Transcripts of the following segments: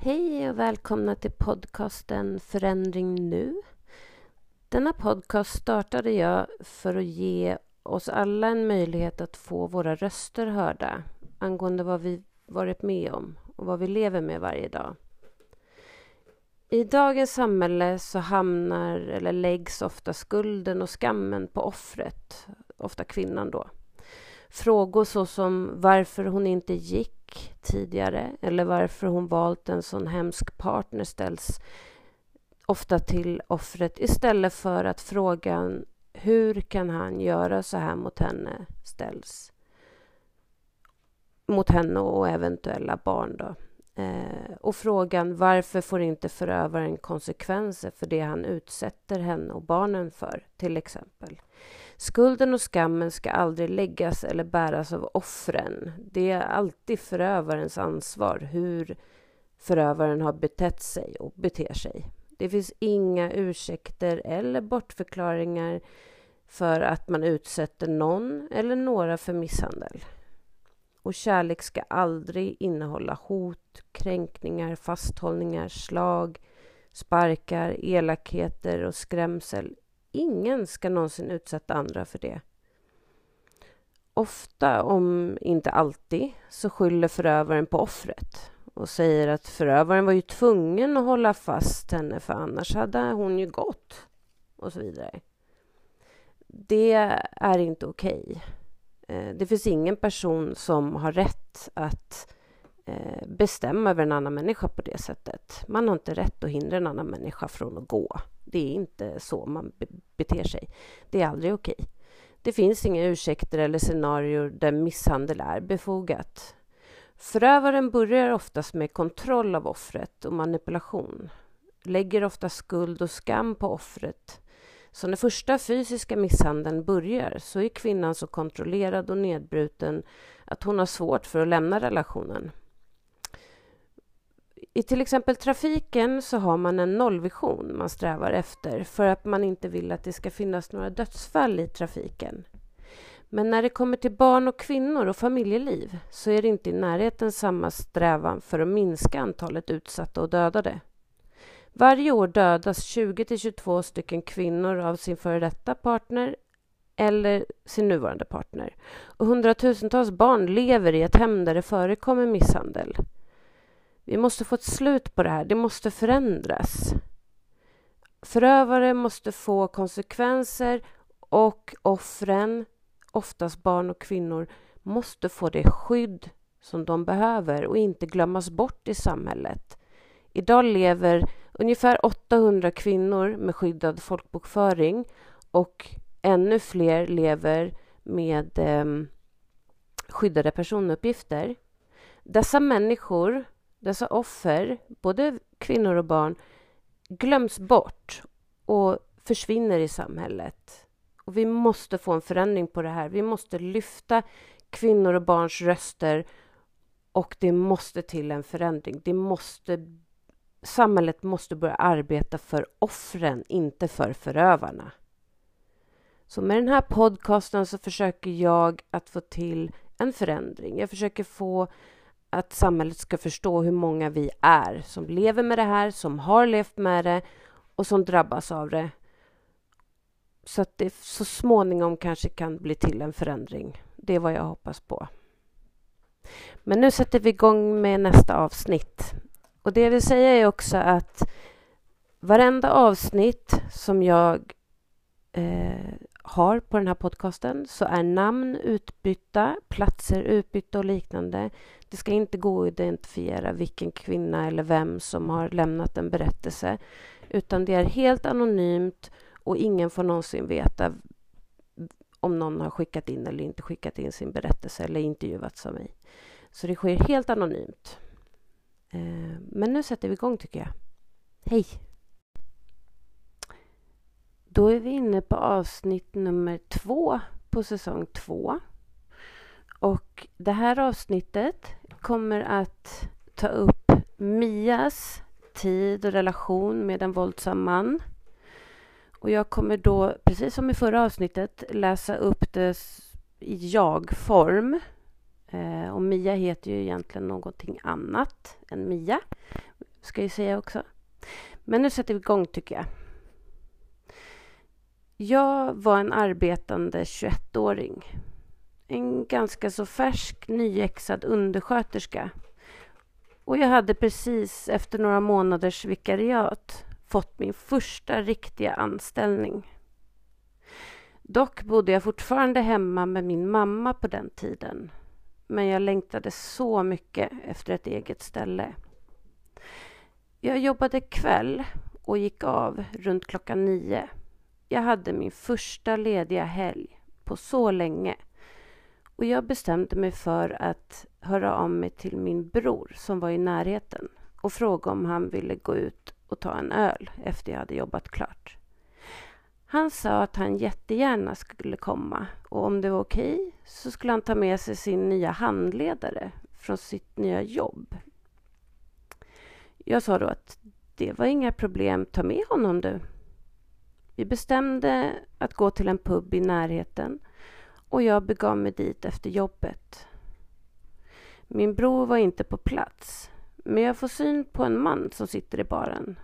Hej och välkomna till podcasten Förändring nu. Denna podcast startade jag för att ge oss alla en möjlighet att få våra röster hörda angående vad vi varit med om och vad vi lever med varje dag. I dagens samhälle så hamnar eller läggs ofta skulden och skammen på offret, ofta kvinnan då. Frågor såsom varför hon inte gick tidigare eller varför hon valt en sån hemsk partner ställs ofta till offret istället för att frågan hur kan han göra så här mot henne ställs mot henne och eventuella barn. Då. Eh, och frågan varför får inte förövaren konsekvenser för det han utsätter henne och barnen för, till exempel. Skulden och skammen ska aldrig läggas eller bäras av offren. Det är alltid förövarens ansvar hur förövaren har betett sig och beter sig. Det finns inga ursäkter eller bortförklaringar för att man utsätter någon eller några för misshandel. Och kärlek ska aldrig innehålla hot, kränkningar, fasthållningar, slag, sparkar, elakheter och skrämsel. Ingen ska någonsin utsätta andra för det. Ofta, om inte alltid, så skyller förövaren på offret och säger att förövaren var ju tvungen att hålla fast henne för annars hade hon ju gått och så vidare. Det är inte okej. Okay. Det finns ingen person som har rätt att Eh, bestämma över en annan människa på det sättet. Man har inte rätt att hindra en annan människa från att gå. Det är inte så man beter sig. Det är aldrig okej. Okay. Det finns inga ursäkter eller scenarier där misshandel är befogat. Förövaren börjar oftast med kontroll av offret och manipulation. Lägger ofta skuld och skam på offret så när första fysiska misshandeln börjar så är kvinnan så kontrollerad och nedbruten att hon har svårt för att lämna relationen. I till exempel trafiken så har man en nollvision man strävar efter för att man inte vill att det ska finnas några dödsfall i trafiken. Men när det kommer till barn och kvinnor och familjeliv så är det inte i närheten samma strävan för att minska antalet utsatta och dödade. Varje år dödas 20 22 stycken kvinnor av sin före detta partner eller sin nuvarande partner. Och hundratusentals barn lever i ett hem där det förekommer misshandel. Vi måste få ett slut på det här. Det måste förändras. Förövare måste få konsekvenser och offren, oftast barn och kvinnor, måste få det skydd som de behöver och inte glömmas bort i samhället. Idag lever ungefär 800 kvinnor med skyddad folkbokföring och ännu fler lever med eh, skyddade personuppgifter. Dessa människor, dessa offer, både kvinnor och barn, glöms bort och försvinner i samhället. Och vi måste få en förändring på det här. Vi måste lyfta kvinnor och barns röster och det måste till en förändring. Det måste samhället måste börja arbeta för offren, inte för förövarna. Så med den här podcasten så försöker jag att få till en förändring. Jag försöker få att samhället ska förstå hur många vi är som lever med det här, som har levt med det och som drabbas av det. Så att det så småningom kanske kan bli till en förändring. Det är vad jag hoppas på. Men nu sätter vi igång med nästa avsnitt. Och det jag vill säga är också att varenda avsnitt som jag eh, har på den här podcasten så är namn utbytta, platser utbytta och liknande. Det ska inte gå att identifiera vilken kvinna eller vem som har lämnat en berättelse utan det är helt anonymt och ingen får någonsin veta om någon har skickat in eller inte skickat in sin berättelse eller intervjuats av mig. Så det sker helt anonymt. Eh, men nu sätter vi igång tycker jag. Hej! Då är vi inne på avsnitt nummer två på säsong två. Och det här avsnittet kommer att ta upp Mias tid och relation med en våldsam man. Och jag kommer då, precis som i förra avsnittet, läsa upp det i jag-form Eh, och Mia heter ju egentligen någonting annat än Mia. ska jag säga också. Men nu sätter vi igång tycker jag. Jag var en arbetande 21-åring. En ganska så färsk nyexad undersköterska. Och jag hade precis efter några månaders vikariat fått min första riktiga anställning. Dock bodde jag fortfarande hemma med min mamma på den tiden. Men jag längtade så mycket efter ett eget ställe. Jag jobbade kväll och gick av runt klockan nio. Jag hade min första lediga helg på så länge. Och jag bestämde mig för att höra av mig till min bror som var i närheten och fråga om han ville gå ut och ta en öl efter jag hade jobbat klart. Han sa att han jättegärna skulle komma och om det var okej så skulle han ta med sig sin nya handledare från sitt nya jobb. Jag sa då att det var inga problem, ta med honom du. Vi bestämde att gå till en pub i närheten och jag begav mig dit efter jobbet. Min bror var inte på plats men jag får syn på en man som sitter i baren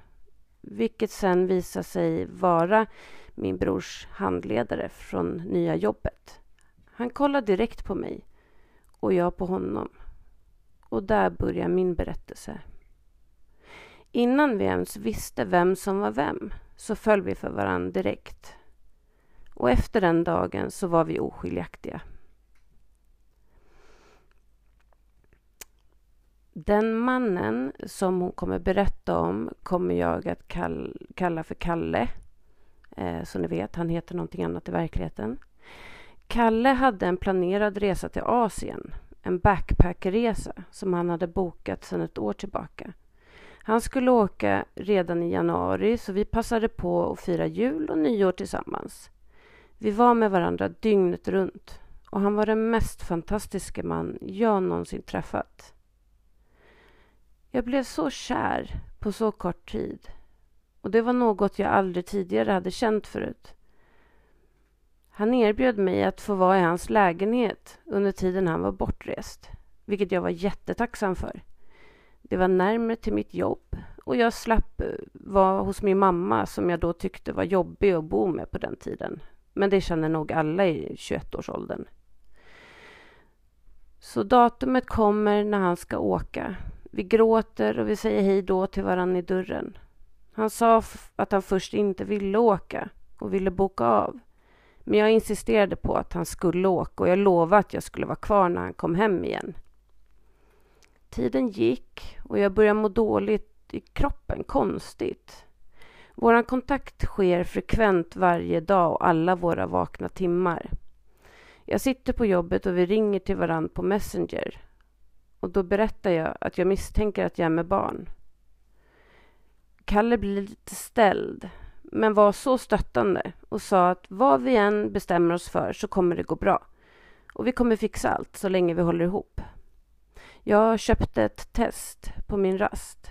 vilket sen visar sig vara min brors handledare från nya jobbet. Han kollar direkt på mig och jag på honom. Och där börjar min berättelse. Innan vi ens visste vem som var vem så föll vi för varandra direkt. Och efter den dagen så var vi oskiljaktiga. Den mannen som hon kommer berätta om kommer jag att kalla för Kalle. Eh, så ni vet, han heter någonting annat i verkligheten. Kalle hade en planerad resa till Asien. En backpackresa som han hade bokat sedan ett år tillbaka. Han skulle åka redan i januari så vi passade på att fira jul och nyår tillsammans. Vi var med varandra dygnet runt och han var den mest fantastiska man jag någonsin träffat. Jag blev så kär på så kort tid. Och det var något jag aldrig tidigare hade känt förut. Han erbjöd mig att få vara i hans lägenhet under tiden han var bortrest, vilket jag var jättetacksam för. Det var närmare till mitt jobb och jag slapp eh, vara hos min mamma som jag då tyckte var jobbig att bo med på den tiden. Men det känner nog alla i 21-årsåldern. Så datumet kommer när han ska åka vi gråter och vi säger hej då till varann i dörren. Han sa att han först inte ville åka och ville boka av. Men jag insisterade på att han skulle åka och jag lovade att jag skulle vara kvar när han kom hem igen. Tiden gick och jag började må dåligt i kroppen, konstigt. Vår kontakt sker frekvent varje dag och alla våra vakna timmar. Jag sitter på jobbet och vi ringer till varann på Messenger och då berättar jag att jag misstänker att jag är med barn. Kalle blir lite ställd, men var så stöttande och sa att vad vi än bestämmer oss för så kommer det gå bra. Och vi kommer fixa allt så länge vi håller ihop. Jag köpte ett test på min rast.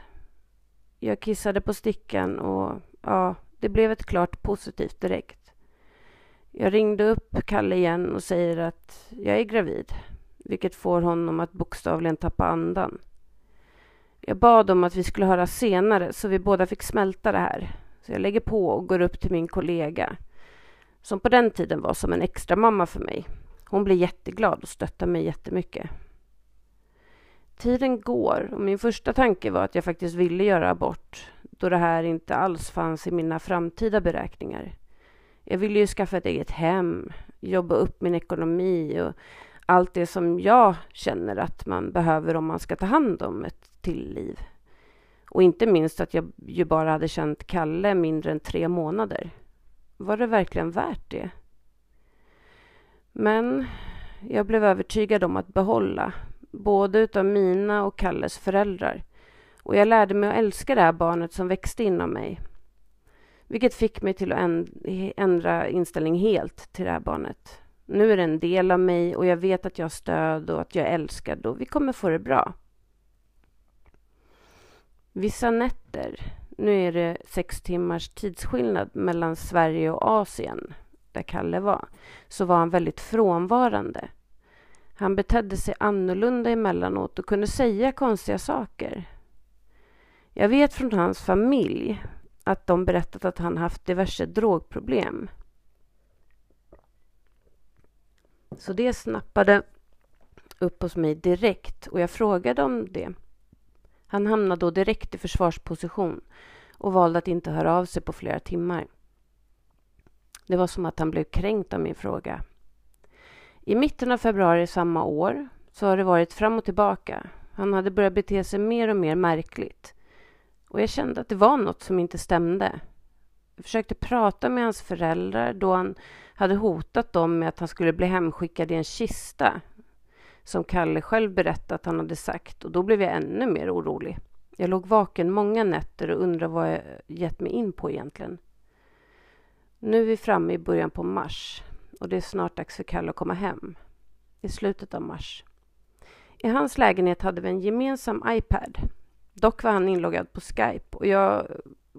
Jag kissade på stickan och ja, det blev ett klart positivt direkt. Jag ringde upp Kalle igen och säger att jag är gravid vilket får honom att bokstavligen tappa andan. Jag bad om att vi skulle höra senare så vi båda fick smälta det här. Så jag lägger på och går upp till min kollega som på den tiden var som en extra mamma för mig. Hon blir jätteglad och stöttar mig jättemycket. Tiden går och min första tanke var att jag faktiskt ville göra abort då det här inte alls fanns i mina framtida beräkningar. Jag ville ju skaffa ett eget hem, jobba upp min ekonomi och allt det som jag känner att man behöver om man ska ta hand om ett till liv. Och inte minst att jag ju bara hade känt Kalle mindre än tre månader. Var det verkligen värt det? Men jag blev övertygad om att behålla både utav mina och Kalles föräldrar. Och jag lärde mig att älska det här barnet som växte inom mig. Vilket fick mig till att ändra inställning helt till det här barnet. Nu är det en del av mig och jag vet att jag har stöd och att jag är älskad och vi kommer få det bra. Vissa nätter, nu är det sex timmars tidsskillnad mellan Sverige och Asien, där Kalle var, så var han väldigt frånvarande. Han betedde sig annorlunda emellanåt och kunde säga konstiga saker. Jag vet från hans familj att de berättat att han haft diverse drogproblem. Så det snappade upp hos mig direkt och jag frågade om det. Han hamnade då direkt i försvarsposition och valde att inte höra av sig på flera timmar. Det var som att han blev kränkt av min fråga. I mitten av februari samma år så har det varit fram och tillbaka. Han hade börjat bete sig mer och mer märkligt. Och jag kände att det var något som inte stämde. Jag försökte prata med hans föräldrar då han hade hotat dem med att han skulle bli hemskickad i en kista. Som Kalle själv berättat att han hade sagt och då blev jag ännu mer orolig. Jag låg vaken många nätter och undrade vad jag gett mig in på egentligen. Nu är vi framme i början på mars och det är snart dags för Kalle att komma hem. I slutet av mars. I hans lägenhet hade vi en gemensam iPad. Dock var han inloggad på Skype och jag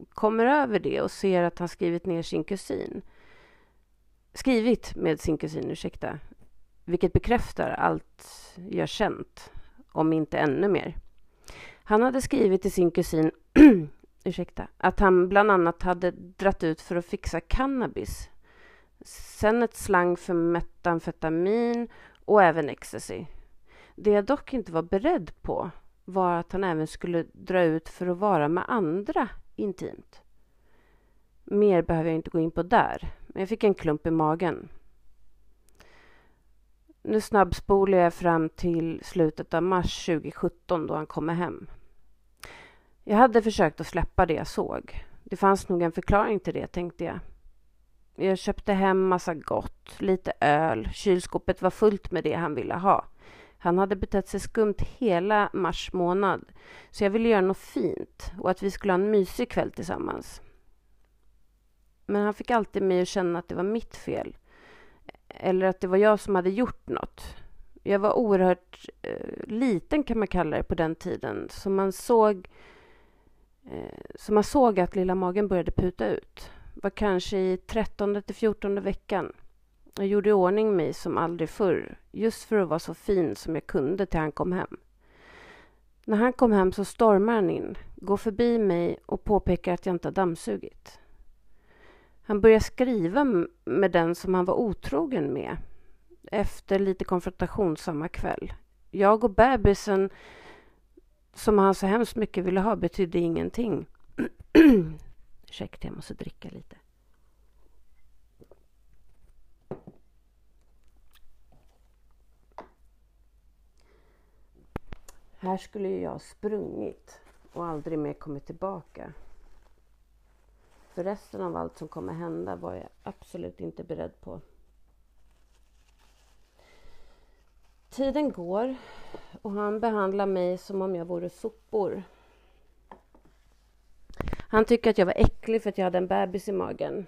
kommer över det och ser att han skrivit ner sin kusin. Skrivit med sin kusin, ursäkta. Vilket bekräftar allt jag känt, om inte ännu mer. Han hade skrivit till sin kusin ursäkta, att han bland annat hade dratt ut för att fixa cannabis. Sen ett slang för metamfetamin och även ecstasy. Det jag dock inte var beredd på var att han även skulle dra ut för att vara med andra intimt. Mer behöver jag inte gå in på där, men jag fick en klump i magen. Nu snabbspolar jag fram till slutet av mars 2017 då han kommer hem. Jag hade försökt att släppa det jag såg. Det fanns nog en förklaring till det, tänkte jag. Jag köpte hem massa gott, lite öl. Kylskåpet var fullt med det han ville ha. Han hade betett sig skumt hela mars månad, så jag ville göra något fint och att vi skulle ha en mysig kväll tillsammans. Men han fick alltid mig att känna att det var mitt fel. Eller att det var jag som hade gjort något. Jag var oerhört eh, liten kan man kalla det på den tiden. Så man såg, eh, så man såg att lilla magen började puta ut. Var kanske i trettonde till fjortonde veckan. Jag gjorde i ordning mig som aldrig förr. Just för att vara så fin som jag kunde till han kom hem. När han kom hem så stormar han in, går förbi mig och påpekar att jag inte har dammsugit. Han börjar skriva med den som han var otrogen med efter lite konfrontation samma kväll. Jag och bebisen som han så hemskt mycket ville ha betydde ingenting. Ursäkta, jag måste dricka lite. Här skulle ju jag sprungit och aldrig mer kommit tillbaka. För resten av allt som kommer hända var jag absolut inte beredd på. Tiden går och han behandlar mig som om jag vore sopor. Han tycker att jag var äcklig för att jag hade en bebis i magen.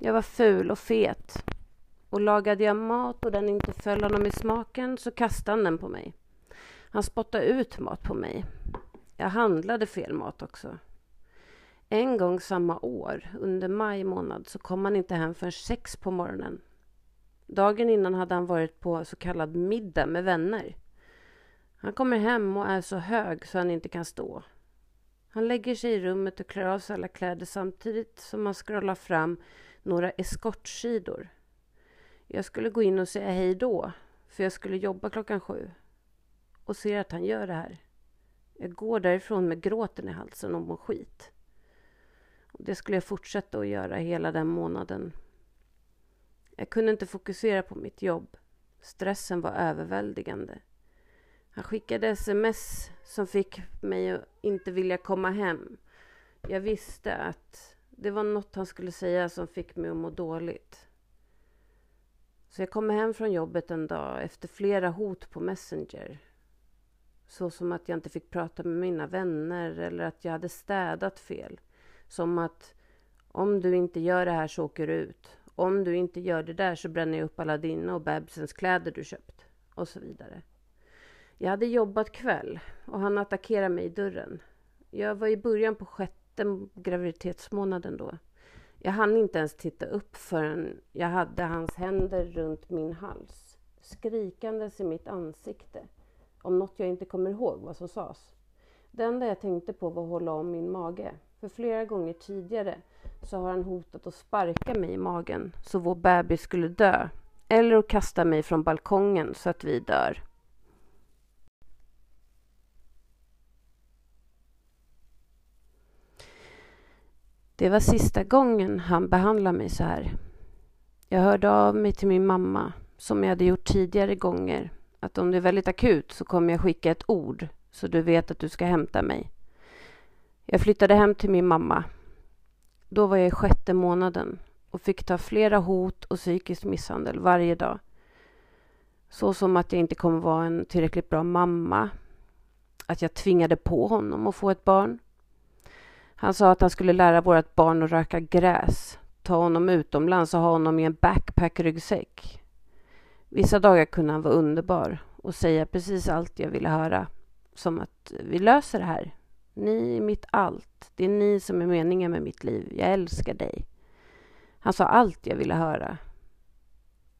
Jag var ful och fet. Och lagade jag mat och den inte föll honom i smaken så kastade han den på mig. Han spottade ut mat på mig. Jag handlade fel mat också. En gång samma år, under maj månad, så kom han inte hem förrän sex på morgonen. Dagen innan hade han varit på så kallad middag med vänner. Han kommer hem och är så hög så han inte kan stå. Han lägger sig i rummet och klär av sig alla kläder samtidigt som han scrollar fram några eskortsidor. Jag skulle gå in och säga hej då, för jag skulle jobba klockan sju. Och ser att han gör det här. Jag går därifrån med gråten i halsen och mår skit. Och det skulle jag fortsätta att göra hela den månaden. Jag kunde inte fokusera på mitt jobb. Stressen var överväldigande. Han skickade sms som fick mig att inte vilja komma hem. Jag visste att det var något han skulle säga som fick mig att må dåligt. Så jag kommer hem från jobbet en dag efter flera hot på Messenger. Så som att jag inte fick prata med mina vänner eller att jag hade städat fel. Som att om du inte gör det här så åker du ut. Om du inte gör det där så bränner jag upp alla dina och bebisens kläder du köpt. Och så vidare. Jag hade jobbat kväll och han attackerade mig i dörren. Jag var i början på sjätte graviditetsmånaden då. Jag hann inte ens titta upp förrän jag hade hans händer runt min hals. Skrikandes i mitt ansikte. om något jag inte kommer ihåg vad som sades. Det enda jag tänkte på var att hålla om min mage. För flera gånger tidigare så har han hotat att sparka mig i magen så vår bebis skulle dö. Eller att kasta mig från balkongen så att vi dör. Det var sista gången han behandlade mig så här. Jag hörde av mig till min mamma, som jag hade gjort tidigare gånger, att om det är väldigt akut så kommer jag skicka ett ord så du vet att du ska hämta mig. Jag flyttade hem till min mamma. Då var jag i sjätte månaden och fick ta flera hot och psykisk misshandel varje dag. Så som att jag inte kommer vara en tillräckligt bra mamma, att jag tvingade på honom att få ett barn. Han sa att han skulle lära vårt barn att röka gräs, ta honom utomlands och ha honom i en backpackryggsäck. Vissa dagar kunde han vara underbar och säga precis allt jag ville höra. Som att vi löser det här. Ni är mitt allt. Det är ni som är meningen med mitt liv. Jag älskar dig. Han sa allt jag ville höra.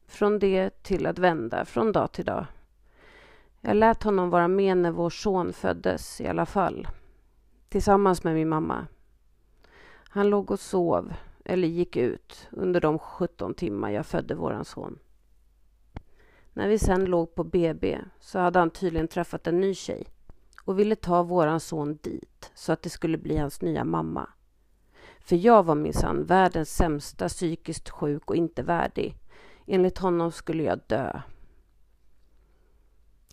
Från det till att vända, från dag till dag. Jag lät honom vara med när vår son föddes i alla fall. Tillsammans med min mamma. Han låg och sov, eller gick ut, under de 17 timmar jag födde våran son. När vi sen låg på BB så hade han tydligen träffat en ny tjej och ville ta våran son dit så att det skulle bli hans nya mamma. För jag var minsann världens sämsta psykiskt sjuk och inte värdig. Enligt honom skulle jag dö.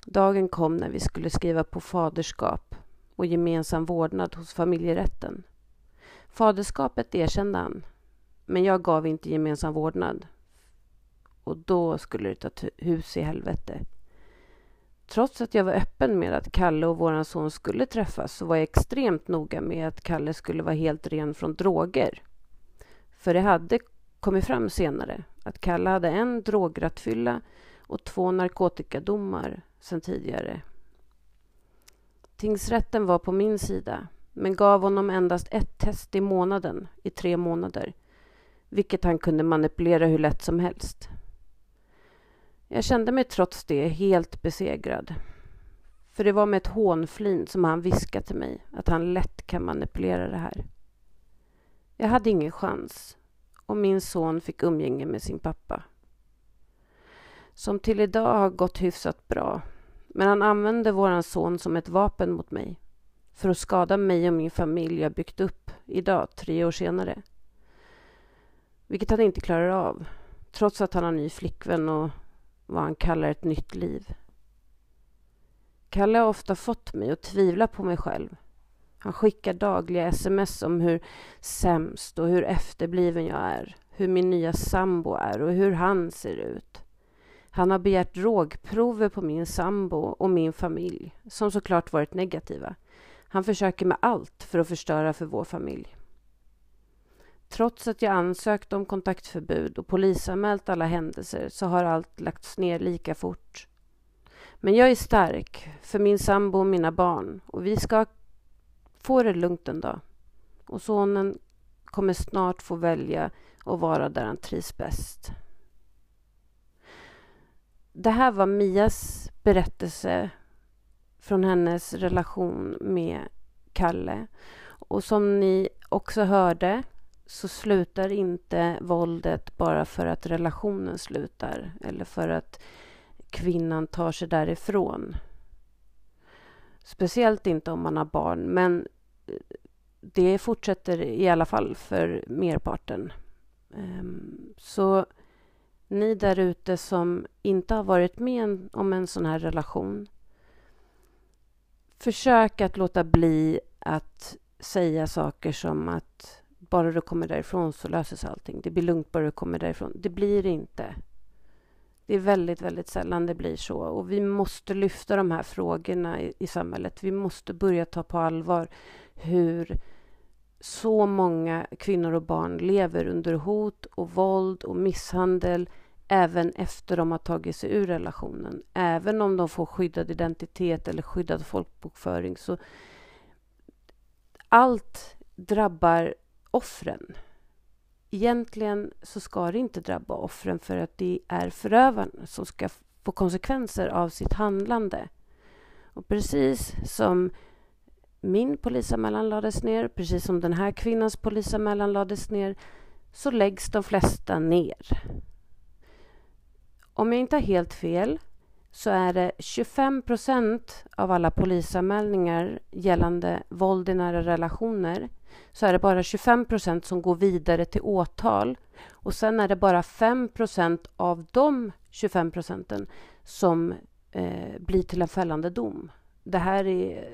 Dagen kom när vi skulle skriva på faderskap och gemensam vårdnad hos familjerätten. Faderskapet erkände han, men jag gav inte gemensam vårdnad. Och då skulle det ta hus i helvete. Trots att jag var öppen med att Kalle och vår son skulle träffas så var jag extremt noga med att Kalle skulle vara helt ren från droger. För det hade kommit fram senare att Kalle hade en drograttfylla och två narkotikadomar sedan tidigare. Tingsrätten var på min sida men gav honom endast ett test i månaden i tre månader vilket han kunde manipulera hur lätt som helst. Jag kände mig trots det helt besegrad. För det var med ett hånflin som han viskade till mig att han lätt kan manipulera det här. Jag hade ingen chans och min son fick umgänge med sin pappa. Som till idag har gått hyfsat bra. Men han använde våran son som ett vapen mot mig. För att skada mig och min familj jag byggt upp idag, tre år senare. Vilket han inte klarar av. Trots att han har ny flickvän och vad han kallar ett nytt liv. Kalle har ofta fått mig att tvivla på mig själv. Han skickar dagliga sms om hur sämst och hur efterbliven jag är, hur min nya sambo är och hur han ser ut. Han har begärt drogprover på min sambo och min familj, som såklart varit negativa. Han försöker med allt för att förstöra för vår familj. Trots att jag ansökt om kontaktförbud och polisanmält alla händelser så har allt lagts ner lika fort. Men jag är stark för min sambo och mina barn och vi ska få det lugnt en dag. Och sonen kommer snart få välja att vara där han trivs bäst. Det här var Mias berättelse från hennes relation med Kalle. Och som ni också hörde så slutar inte våldet bara för att relationen slutar eller för att kvinnan tar sig därifrån. Speciellt inte om man har barn, men eh, det fortsätter i alla fall för merparten. Ehm, så ni där ute som inte har varit med om en sån här relation försök att låta bli att säga saker som att bara du kommer därifrån så löses allting. Det blir lugnt bara du kommer därifrån. Det blir inte. Det är väldigt, väldigt sällan det blir så. Och vi måste lyfta de här frågorna i, i samhället. Vi måste börja ta på allvar hur så många kvinnor och barn lever under hot och våld och misshandel även efter de har tagit sig ur relationen. Även om de får skyddad identitet eller skyddad folkbokföring så allt drabbar offren. Egentligen så ska det inte drabba offren för att det är förövaren som ska få konsekvenser av sitt handlande. Och precis som min polisanmälan lades ner, precis som den här kvinnans polisanmälan lades ner, så läggs de flesta ner. Om jag inte har helt fel så är det 25 procent av alla polisanmälningar gällande våld i nära relationer så är det bara 25 procent som går vidare till åtal och sen är det bara 5 procent av de 25 procenten som eh, blir till en fällande dom. Det här är,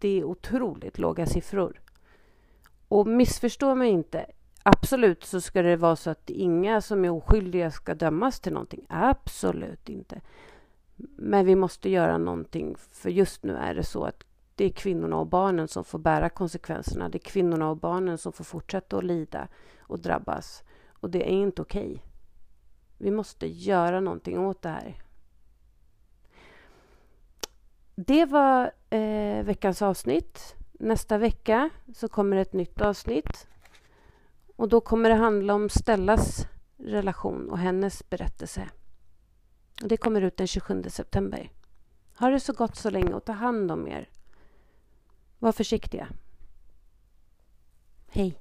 det är otroligt låga siffror. Och missförstå mig inte. Absolut så ska det vara så att inga som är oskyldiga ska dömas till någonting. Absolut inte. Men vi måste göra någonting, för just nu är det så att det är kvinnorna och barnen som får bära konsekvenserna. Det är kvinnorna och barnen som får fortsätta att lida och drabbas. Och det är inte okej. Okay. Vi måste göra någonting åt det här. Det var eh, veckans avsnitt. Nästa vecka så kommer ett nytt avsnitt. Och då kommer det handla om Stellas relation och hennes berättelse. Och det kommer ut den 27 september. Ha det så gott så länge och ta hand om er. Var försiktiga. Hej.